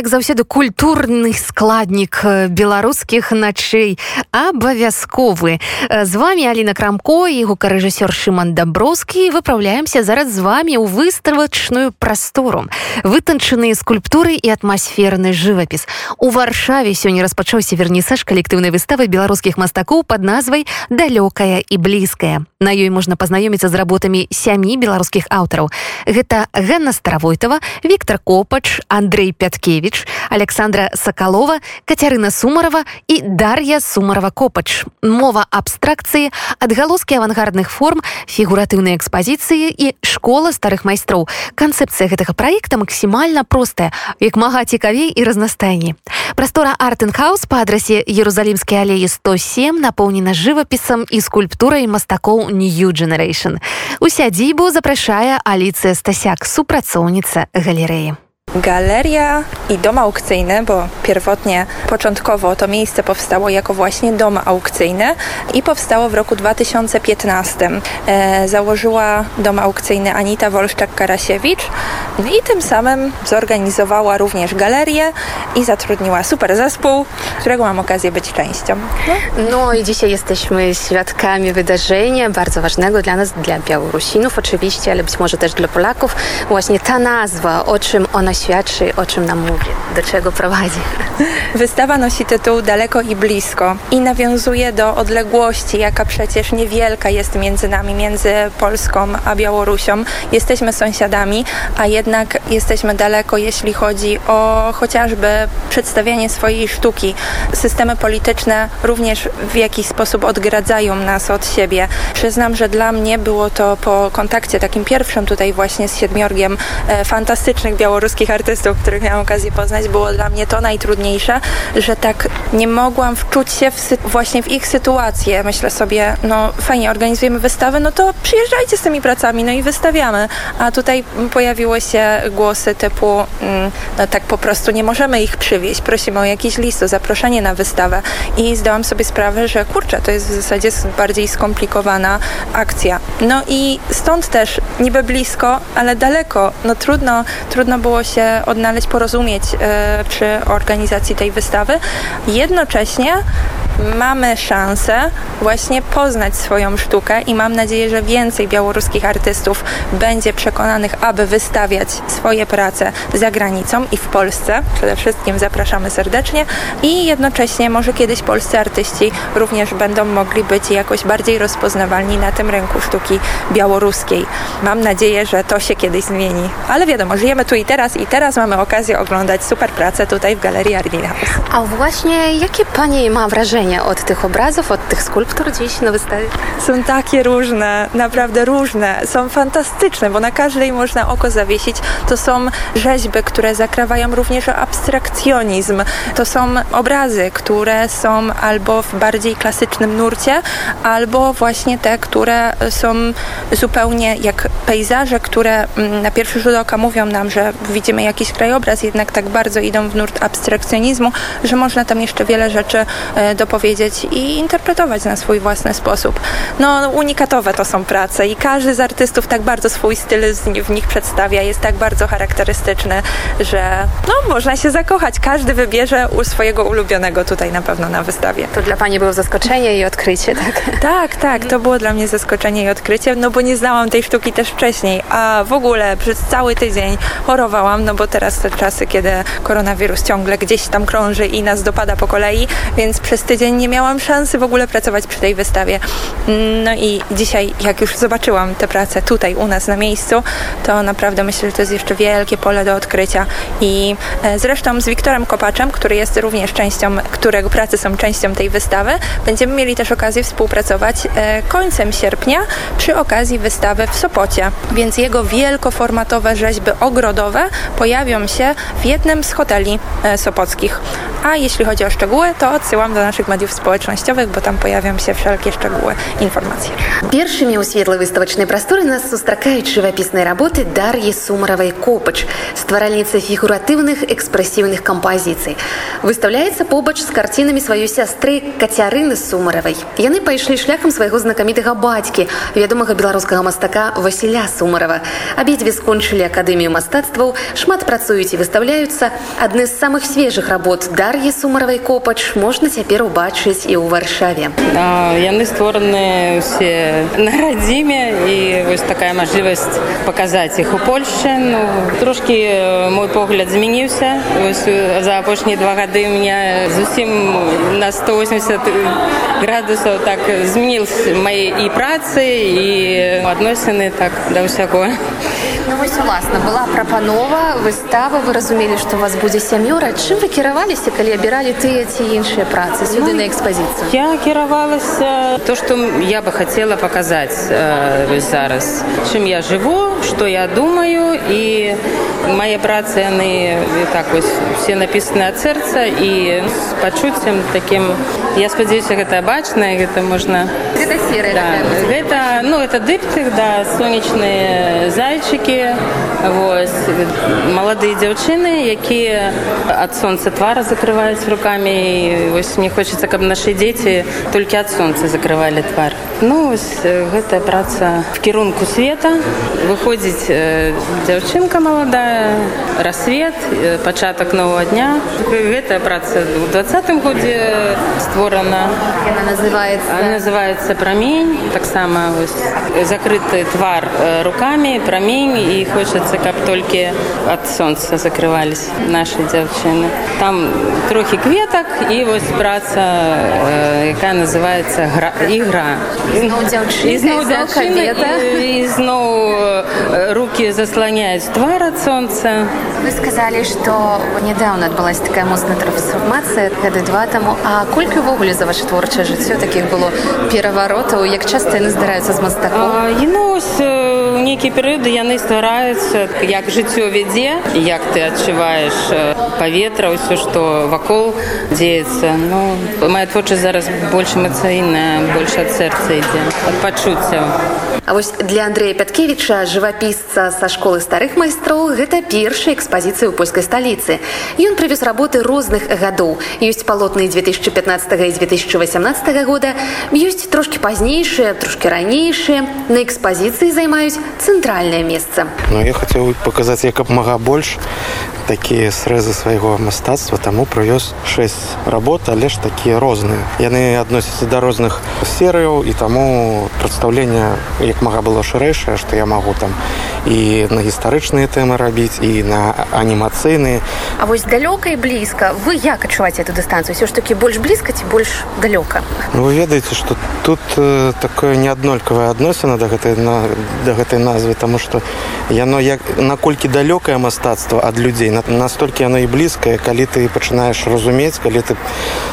як заўсёды культурны складнік беларускіх начэй абавязковы з вами Аліна крамко і гукарэжысёр шыман даброскі выпраўляемся зараз з вами ў выставачную прастору вытанчаныя скульптуры і атмасферны жывапіс у варшаве сёння распачаўся вернісаж калектыўнай выставы беларускіх мастакоў под назвай далёкая і блізкая на ёй можна пазнаёміцца з работамі сямі беларускіх аўтараў гэта Гна старавойтова Віктор копач Андрей пяткевич Шухевич, Александра Соколова, Катерина Сумарова и Дарья Сумарова-Копач. Мова абстракции, отголоски авангардных форм, фигуративные экспозиции и школа старых майстроў. Канцэпцыя гэтага проекта максімальна простая, як мага цікавей і разнастайней. Прастора Артенхаус па адрасе Ерусалімскай алеі 107 напоўнена жывапісам і скульптурай мастакоў New Generation. У сядзібу запрашае Аліцыя Стасяк, супрацоўніца галерэі. Galeria i dom aukcyjny, bo pierwotnie, początkowo to miejsce powstało jako właśnie dom aukcyjny i powstało w roku 2015. E, założyła dom aukcyjny Anita Wolszczak-Karasiewicz i tym samym zorganizowała również galerię i zatrudniła super zespół, którego mam okazję być częścią. No, no i dzisiaj jesteśmy świadkami wydarzenia bardzo ważnego dla nas, dla Białorusinów oczywiście, ale być może też dla Polaków. Właśnie ta nazwa, o czym ona świadczy, o czym nam mówi, do czego prowadzi. Wystawa nosi tytuł Daleko i blisko i nawiązuje do odległości, jaka przecież niewielka jest między nami, między Polską a Białorusią. Jesteśmy sąsiadami, a jednak jesteśmy daleko, jeśli chodzi o chociażby przedstawianie swojej sztuki. Systemy polityczne również w jakiś sposób odgradzają nas od siebie. Przyznam, że dla mnie było to po kontakcie takim pierwszym tutaj właśnie z siedmiorgiem e, fantastycznych białoruskich artystów, których miałam okazję poznać, było dla mnie to najtrudniejsze, że tak nie mogłam wczuć się w właśnie w ich sytuację. Myślę sobie, no fajnie, organizujemy wystawę, no to przyjeżdżajcie z tymi pracami, no i wystawiamy. A tutaj pojawiły się głosy typu, mm, no tak po prostu nie możemy ich przywieźć, prosimy o jakiś list, o zaproszenie na wystawę. I zdałam sobie sprawę, że kurczę, to jest w zasadzie bardziej skomplikowana akcja. No i stąd też niby blisko, ale daleko. No trudno, trudno było się się odnaleźć, porozumieć e, przy organizacji tej wystawy. Jednocześnie mamy szansę właśnie poznać swoją sztukę i mam nadzieję, że więcej białoruskich artystów będzie przekonanych, aby wystawiać swoje prace za granicą i w Polsce. Przede wszystkim zapraszamy serdecznie i jednocześnie może kiedyś polscy artyści również będą mogli być jakoś bardziej rozpoznawalni na tym rynku sztuki białoruskiej. Mam nadzieję, że to się kiedyś zmieni. Ale wiadomo, żyjemy tu i teraz i teraz mamy okazję oglądać super pracę tutaj w Galerii Ardina. A właśnie jakie Pani ma wrażenie od tych obrazów, od tych skulptur dziś na wystawie? Są takie różne, naprawdę różne. Są fantastyczne, bo na każdej można oko zawiesić. To są rzeźby, które zakrawają również abstrakcjonizm. To są obrazy, które są albo w bardziej klasycznym nurcie, albo właśnie te, które są zupełnie jak pejzaże, które mm, na pierwszy rzut oka mówią nam, że widzimy jakiś krajobraz, jednak tak bardzo idą w nurt abstrakcjonizmu, że można tam jeszcze wiele rzeczy e, i interpretować na swój własny sposób. No, unikatowe to są prace i każdy z artystów tak bardzo swój styl w nich przedstawia, jest tak bardzo charakterystyczny, że no, można się zakochać. Każdy wybierze u swojego ulubionego tutaj na pewno na wystawie. To dla Pani było zaskoczenie i odkrycie, tak? Tak, tak, to było dla mnie zaskoczenie i odkrycie, no bo nie znałam tej sztuki też wcześniej, a w ogóle przez cały tydzień chorowałam, no bo teraz te czasy, kiedy koronawirus ciągle gdzieś tam krąży i nas dopada po kolei, więc przez tydzień nie miałam szansy w ogóle pracować przy tej wystawie. No i dzisiaj, jak już zobaczyłam tę pracę tutaj u nas na miejscu, to naprawdę myślę, że to jest jeszcze wielkie pole do odkrycia. I e, zresztą z Wiktorem Kopaczem, który jest również częścią, którego prace są częścią tej wystawy, będziemy mieli też okazję współpracować e, końcem sierpnia przy okazji wystawy w Sopocie. Więc jego wielkoformatowe rzeźby ogrodowe pojawią się w jednym z hoteli e, sopockich. A jeśli chodzi o szczegóły, to odsyłam do naszych mediów społecznościowych, bo tam pojawią się wszelkie szczegóły, informacje. Pierwszymi u светлай выставачнай прасторы нас сустракаюць жывапісныя работы Дар'і сумаравай копач, стваральніцы фігуратыўных экспрэсіўных кампазіцый. Выстаўляецца побач з карцінамі сваёй сястры Кацярыны сумаравай. Яны пайшлі шляхам свайго знакамітага бацькі, вядомага беларускага мастака Васіля Сумарава. Абедзве скончылі акадэмію мастацтваў, шмат працуюць і выстаўляюцца. Адны з самых свежых работ Дар'і сумаравай копач можна цяпер убачыць і ў варшаве. А, яны створаны ўсе на радзіме і вось такая мажлівасць паказаць іх у Польшчы. Ну, трошкі мой погляд змяніўся. за апошнія два гады меня зусім на 180 градусаў так змянілся мае і працы і адносіны так да ўсяго. Ну, вось уласна была прапанова выстава. Вы разумелі што у вас будзе сямёра чым вы кіраваліся калі абіралі тыя ці іншыя працы сюды ну, на экспазіцыю я кіравалася то что я бы хотела показать э, зараз чым я живу что я думаю і мои працы яны так вось все написаны ад сэрца і с пачуццем таким я спадзяюся гэта бачна гэта можна гэта, да, гэта ну это дыптых да сонечныя зайчыкі вось маладыя дзяўчыны якія ад сонца твара закрываюць руками і вось мне хочется каб нашы дзеці толькі ад сонца закрывалі твар ну ось гэтая праца в кірунку света выходзіць дзяўчынка маладая рассвет пачатак нового дня гэтая праца у двадцатым годзе створана называется называется прамень таксама закрыты твар руками прамень і хочацца каб толькі ад сонца закрывались наши дзяўчыны там трохі кветак і вось праца якая называется гра ігра ізноў руки заслоняюць твар ад сонца вы сказали что недавно адбылась такая моцная трансформацыя гады два таму а колькі ўвогуле за ваше творчае жыццё таких было пераваротаў як часта яны здараюцца з мастаком ну нейкія перыяды яны ствараюцца як жыццё вядзе як ты адчуваеш паветра ўсё што вакол дзеецца ну моя творчасць зараз больш эмацыйная больш ад сэрца ідзе ад пачуццяў А вось для Андрея Пяткевіча жывапісца са школы старых майстроў гэта першая экспазіцыя ў польскай сталіцы. Ён прывез работы розных гадоў. Ёсць палотны 2015 і 2018 года, ёсць трошкі пазнейшыя, трошкі ранейшыя. На экспазіцыі займаюць цэнтральнае месца. Ну, я хацеў паказаць як мага больш такія срэзы свайго мастацтва таму прывёз 6 работ але ж такія розныя яны адносяцца да розных серыяў і таму прадстаўлення як мага было шырэйшае што я магу там і на гістарычныя тэмы рабіць і на анімацыйныя А вось далёка і блізка вы як адчуваеце эту дыстанцыю ўсё ж такі больш блізка ці больш далёка ну, вы ведаеце што тут э, такое неаднолькавая адносіна да гэтай на да гэтай назвы таму што яно як наколькі далёкае мастацтва ад людзей на настолькі яно і блізкае калі ты пачынаеш разумець калі ты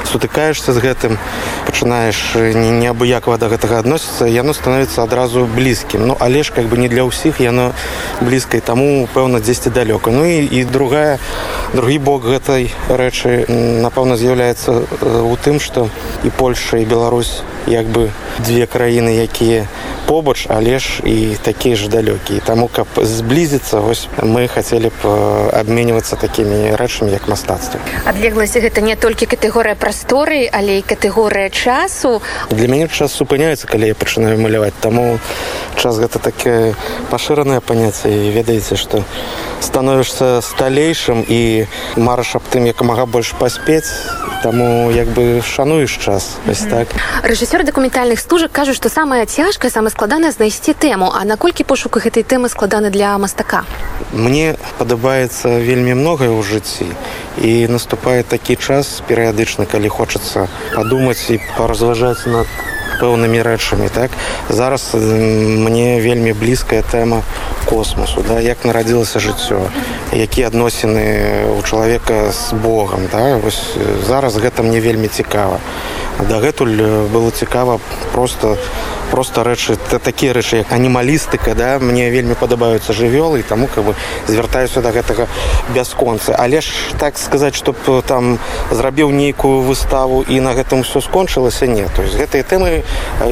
сутыкаешься з гэтым пачынаеш неабыякова да гэтага адносіцца яно становіцца адразу блізкім ну але ж как бы не для ўсіх яно блізкай таму пэўна дзесьці далёка. Ну і і другая другі бок гэтай рэчы напэўна з'яўляецца у тым што і польша і беларусь як бы две краіны якія побач але ж і такія ж далёкія таму каб зблізіцца вось мы хацелі б абменьвацца такімі рэчамі як мастацтва. Адлегласць гэта не толькі катэгорыя прасторы але і катэгорыя часу. Для мяне час супыняецца калі я пачынаю маляваць. Таму час гэта такое пашыранае паняцце і ведаеце што становішся сталейшым і мараш аб тым як мага больш паспець таму як бы шануеш час вось так рэжысёр дакументальных стужак кажу што самая цяжкая самая складана знайсці тэму а наколькі пошуку гэтай тэмы складаны для мастака мне падабаецца вельмі многае ў жыцці і наступае такі час перыядычна калі хочацца падумаць і паразважаць над пэўнымі рэчамі так? Зараз мне вельмі блізкая тэма космосу да? Як нарадзілася жыццё? Якія адносіны у чалавека з богам да? Зараз гэта мне вельмі цікава. Дагэтуль было цікава просто просто рэчы такія рэчы як анімалістыка да мне вельмі падабаюцца жывёлы і таму как бы звяртаюся да гэтага бясконцы але ж так сказаць чтоб там зрабіў нейкую выставу і на гэтым все скончылася не то есть гэтыя тэмы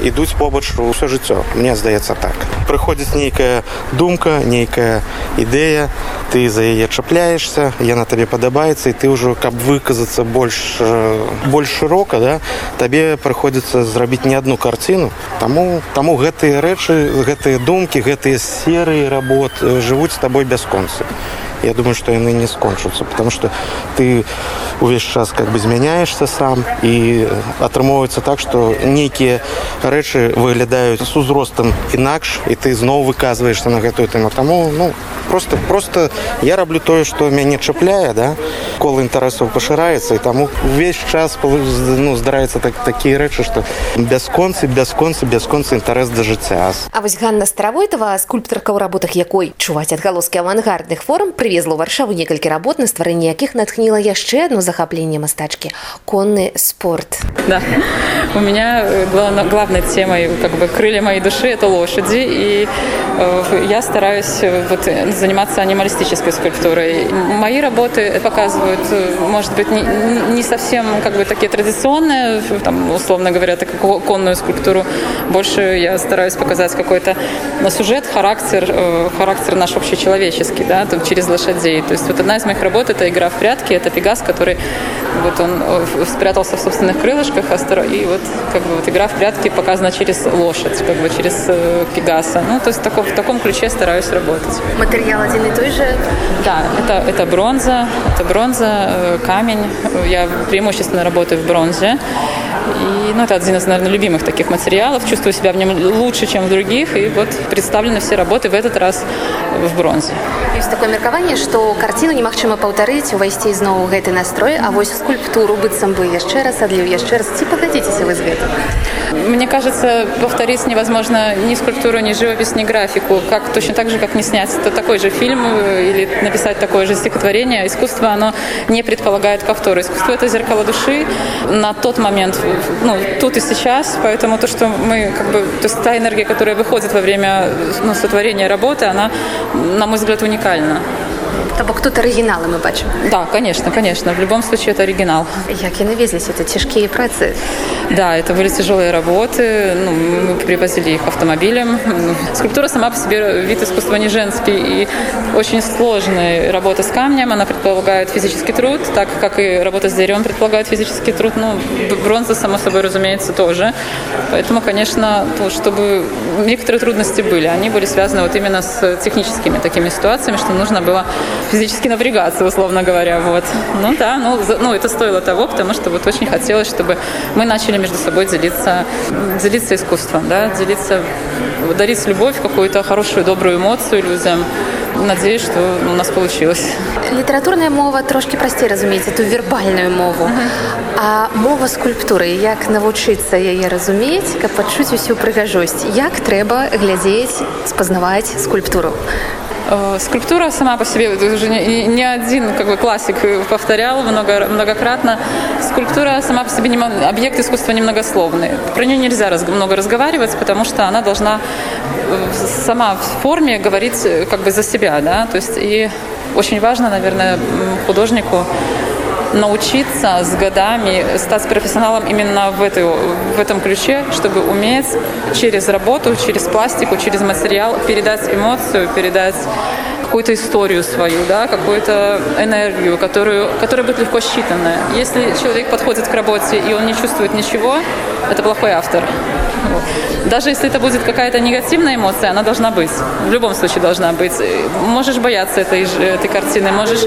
ідуць побач ўсё жыццё мне здаецца так прыходзіць нейкая думка нейкая ідэя ты за яе чапляешься яна табе падабаецца і ты ўжо каб выказацца больш больш шырока да табе прыходзіцца зрабіць не одну карціну таму таму гэтыя рэчы гэтыя думкі гэтыя серыі работ жывуць з табой бясконцы я думаю что яны не скончуцца потому что ты увесь час как бы змяняешься сам і атрымоўваецца так что нейкія рэчы выглядаюць с узростам інакш і ты зноў выказваешься на гэтую тэму таму ну просто просто я раблю тое что мяне чапляе да? Колы інтарэсаў пашыраецца і таму увесь час ну здараецца так такія рэчы что бясконцы бясконцы бясконцы інтарэс да жыцця А вось Ганна старавойтова скульптарка ў работах якой чуваць адгалоскі авангардных форм прывезла ў варшаву некалькі работ на стварэнне якіх натхніла яшчэ одно захапленне мастачкі конны спорт да. у меня э, главно, главной темой как бы крылья моей души это лошади и э, я стараюсь э, вот заниматься анималистической скульптурой мои работы показывают может быть не, не совсем как бы такие традиционные там условно говоря так конную скульптуру больше я стараюсь показать какой-то на сюжет характер характер наш общечеловеческий да там через лошадей. То есть вот одна из моих работ это игра в прятки это пегас который вот он спрятался в собственных крылышках и вот как бы вот игра в прятки показана через лошадь как бы через пегаса. Ну то есть таком в таком ключе стараюсь работать. Материал один и той же? Да это это бронза это бронза камень. Я преимущественно работаю в бронзе и ну, это один из наверное любимых таких материалов чувствую себя в нем лучше чем в других и вот представлены все работы в этот раз в бронзе есть такое меркаванне что картину немагчыма паўтарыць увайсці зноў гэты настрой а вось скульптуру быццам бы яшчэ раз адліў яшчэ раз ці пагадзіцеся вы з гэтым мне кажется повторить невозможно ни скульптуру ни живопись ни графику как точно так же как не снять это такой же фильм или написать такое же стихотворение искусство оно не предполагает повтор искусство это зеркало души на тот момент ну, тут и сейчас поэтому то что мы как бы то есть та энергия которая выходит во время ну, сотворения работы она на мой взгляд уникальна То бок тут арыгіналы мы бачым. Да, конечно, конечно. В любом случае это оригинал. Як яны везлись, это цяжкія працы. Да, это были тяжелые работы. Ну, мы привозили их автомобилем. Скульптура сама по себе вид искусства не женский и очень сложная работа с камнем. Она предполагает физический труд, так как и работа с деревом предполагает физический труд. Ну, бронза, само собой, разумеется, тоже. Поэтому, конечно, то, чтобы некоторые трудности были, они были связаны вот именно с техническими такими ситуациями, что нужно было физически напрягаться, условно говоря. Вот. Ну да, ну, ну это стоило того, потому что вот очень хотелось, чтобы мы начали между собой делиться, делиться искусством, да, делиться, дарить любовь, какую-то хорошую, добрую эмоцию людям. Надеюсь, что у нас получилось. Литературная мова трошки простей разумеется, эту вербальную мову. Uh -huh. А мова скульптуры, як навучиться яе разумець, каб пачуць усю прыгажосць, як трэба глядзець, спазнаваць скульптуру. Э, скульптура сама по себе уже не, не один как бы классик повторял много, многократно. Скульптура сама по себе объект искусства немногословный. Про нее нельзя раз, много разговаривать, потому что она должна э, сама в форме говорить э, как бы за себя, да. То есть и очень важно, наверное, художнику научиться с годами стать профессионалом именно в, этой, в этом ключе, чтобы уметь через работу, через пластику, через материал передать эмоцию, передать какую-то историю свою, да, какую-то энергию, которую, которая будет легко считанная. Если человек подходит к работе и он не чувствует ничего, это плохой автор. Даже если это будет какая-то негативная эмоция, она должна быть. В любом случае должна быть. Можешь бояться этой, этой картины, можешь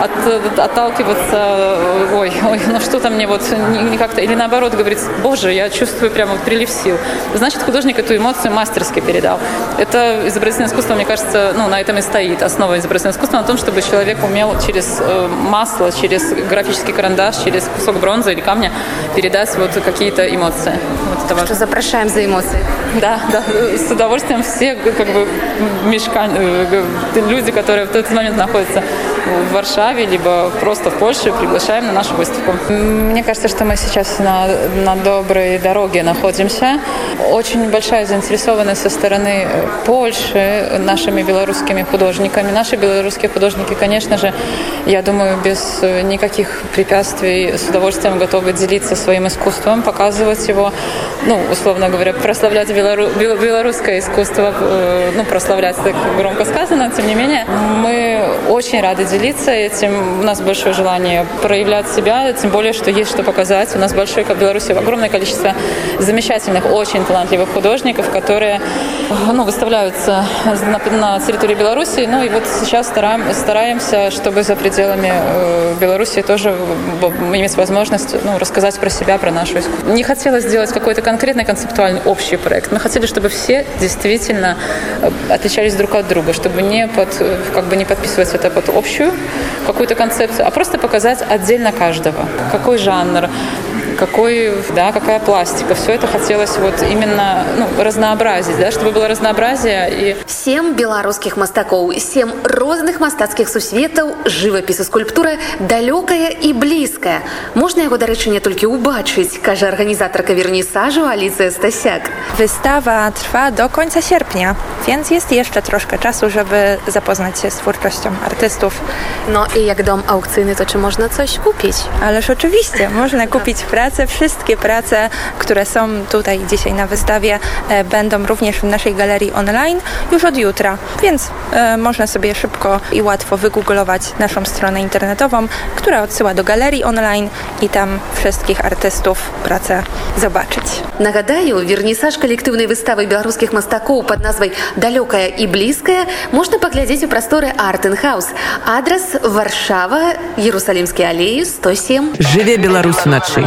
от, отталкиваться, ой, ой, ну что-то мне вот не, не как-то, или наоборот говорить, боже, я чувствую прямо прилив сил. Значит, художник эту эмоцию мастерски передал. Это изобразительное искусство, мне кажется, ну, на этом и стоит. основа изобразительного искусства на том, чтобы человек умел через э, масло, через графический карандаш, через кусок бронзы или камня передать вот какие-то эмоции. Вот это важно. Что запрашаем за эмоции? Да, да, с удовольствием все как бы мешка, э, люди, которые в тот момент находятся в Варшаве, либо просто в Польше, приглашаем на нашу выставку. Мне кажется, что мы сейчас на, на доброй дороге находимся. Очень большая заинтересованность со стороны э, Польши нашими белорусскими художниками. Наши белорусские художники, конечно же, я думаю, без э, никаких препятствий с удовольствием готовы делиться своим искусством, показывать его, ну, условно говоря, прославлять белору, белорусское искусство, э, ну, прославлять так громко сказано, тем не менее, мы очень рады делиться этим. У нас большое желание проявлять себя, тем более, что есть что показать. У нас большое, как в Беларуси, огромное количество замечательных, очень талантливых художников, которые ну, выставляются на, территории Беларуси. Ну и вот сейчас стараем, стараемся, чтобы за пределами э, Беларуси тоже иметь возможность ну, рассказать про себя, про нашу искусство. Не хотелось сделать какой-то конкретный концептуальный общий проект. Мы хотели, чтобы все действительно э, отличались друг от друга, чтобы не, под, э, как бы не подписывать это под общую какую-то концепцию, а просто показать отдельно каждого. Какой жанр, какой, да, какая пластика. Все это хотелось вот именно ну, разнообразить, да, чтобы было разнообразие. И... Семь белорусских мастаков, семь разных мастацких сусветов, живопись и скульптура далекая и близкая. Можно его, до речі, не только убачить, каже организаторка вернисажу Алиcja Stasiak. Wystawa trwa do końca sierpnia, więc jest jeszcze troszkę czasu, żeby zapoznać się z twórczością artystów. No i jak dom aukcyjny, to czy można coś kupić? Ależ oczywiście, można kupić pracę prace, wszystkie prace, które są tutaj dzisiaj na wystawie, e, będą również w naszej galerii online już od jutra, więc e, można sobie szybko i łatwo wygooglować naszą stronę internetową, która odsyła do galerii online i tam wszystkich artystów pracę zobaczyć. Нагадаю, вернисаж коллективной выставы белорусских мастакоў под назвай «Далёкая и близкая» можно паглядзець у прасторы Артенхаус. Адрес Варшава, Иерусалимские аллеи, 107. Жыве Беларусь начай!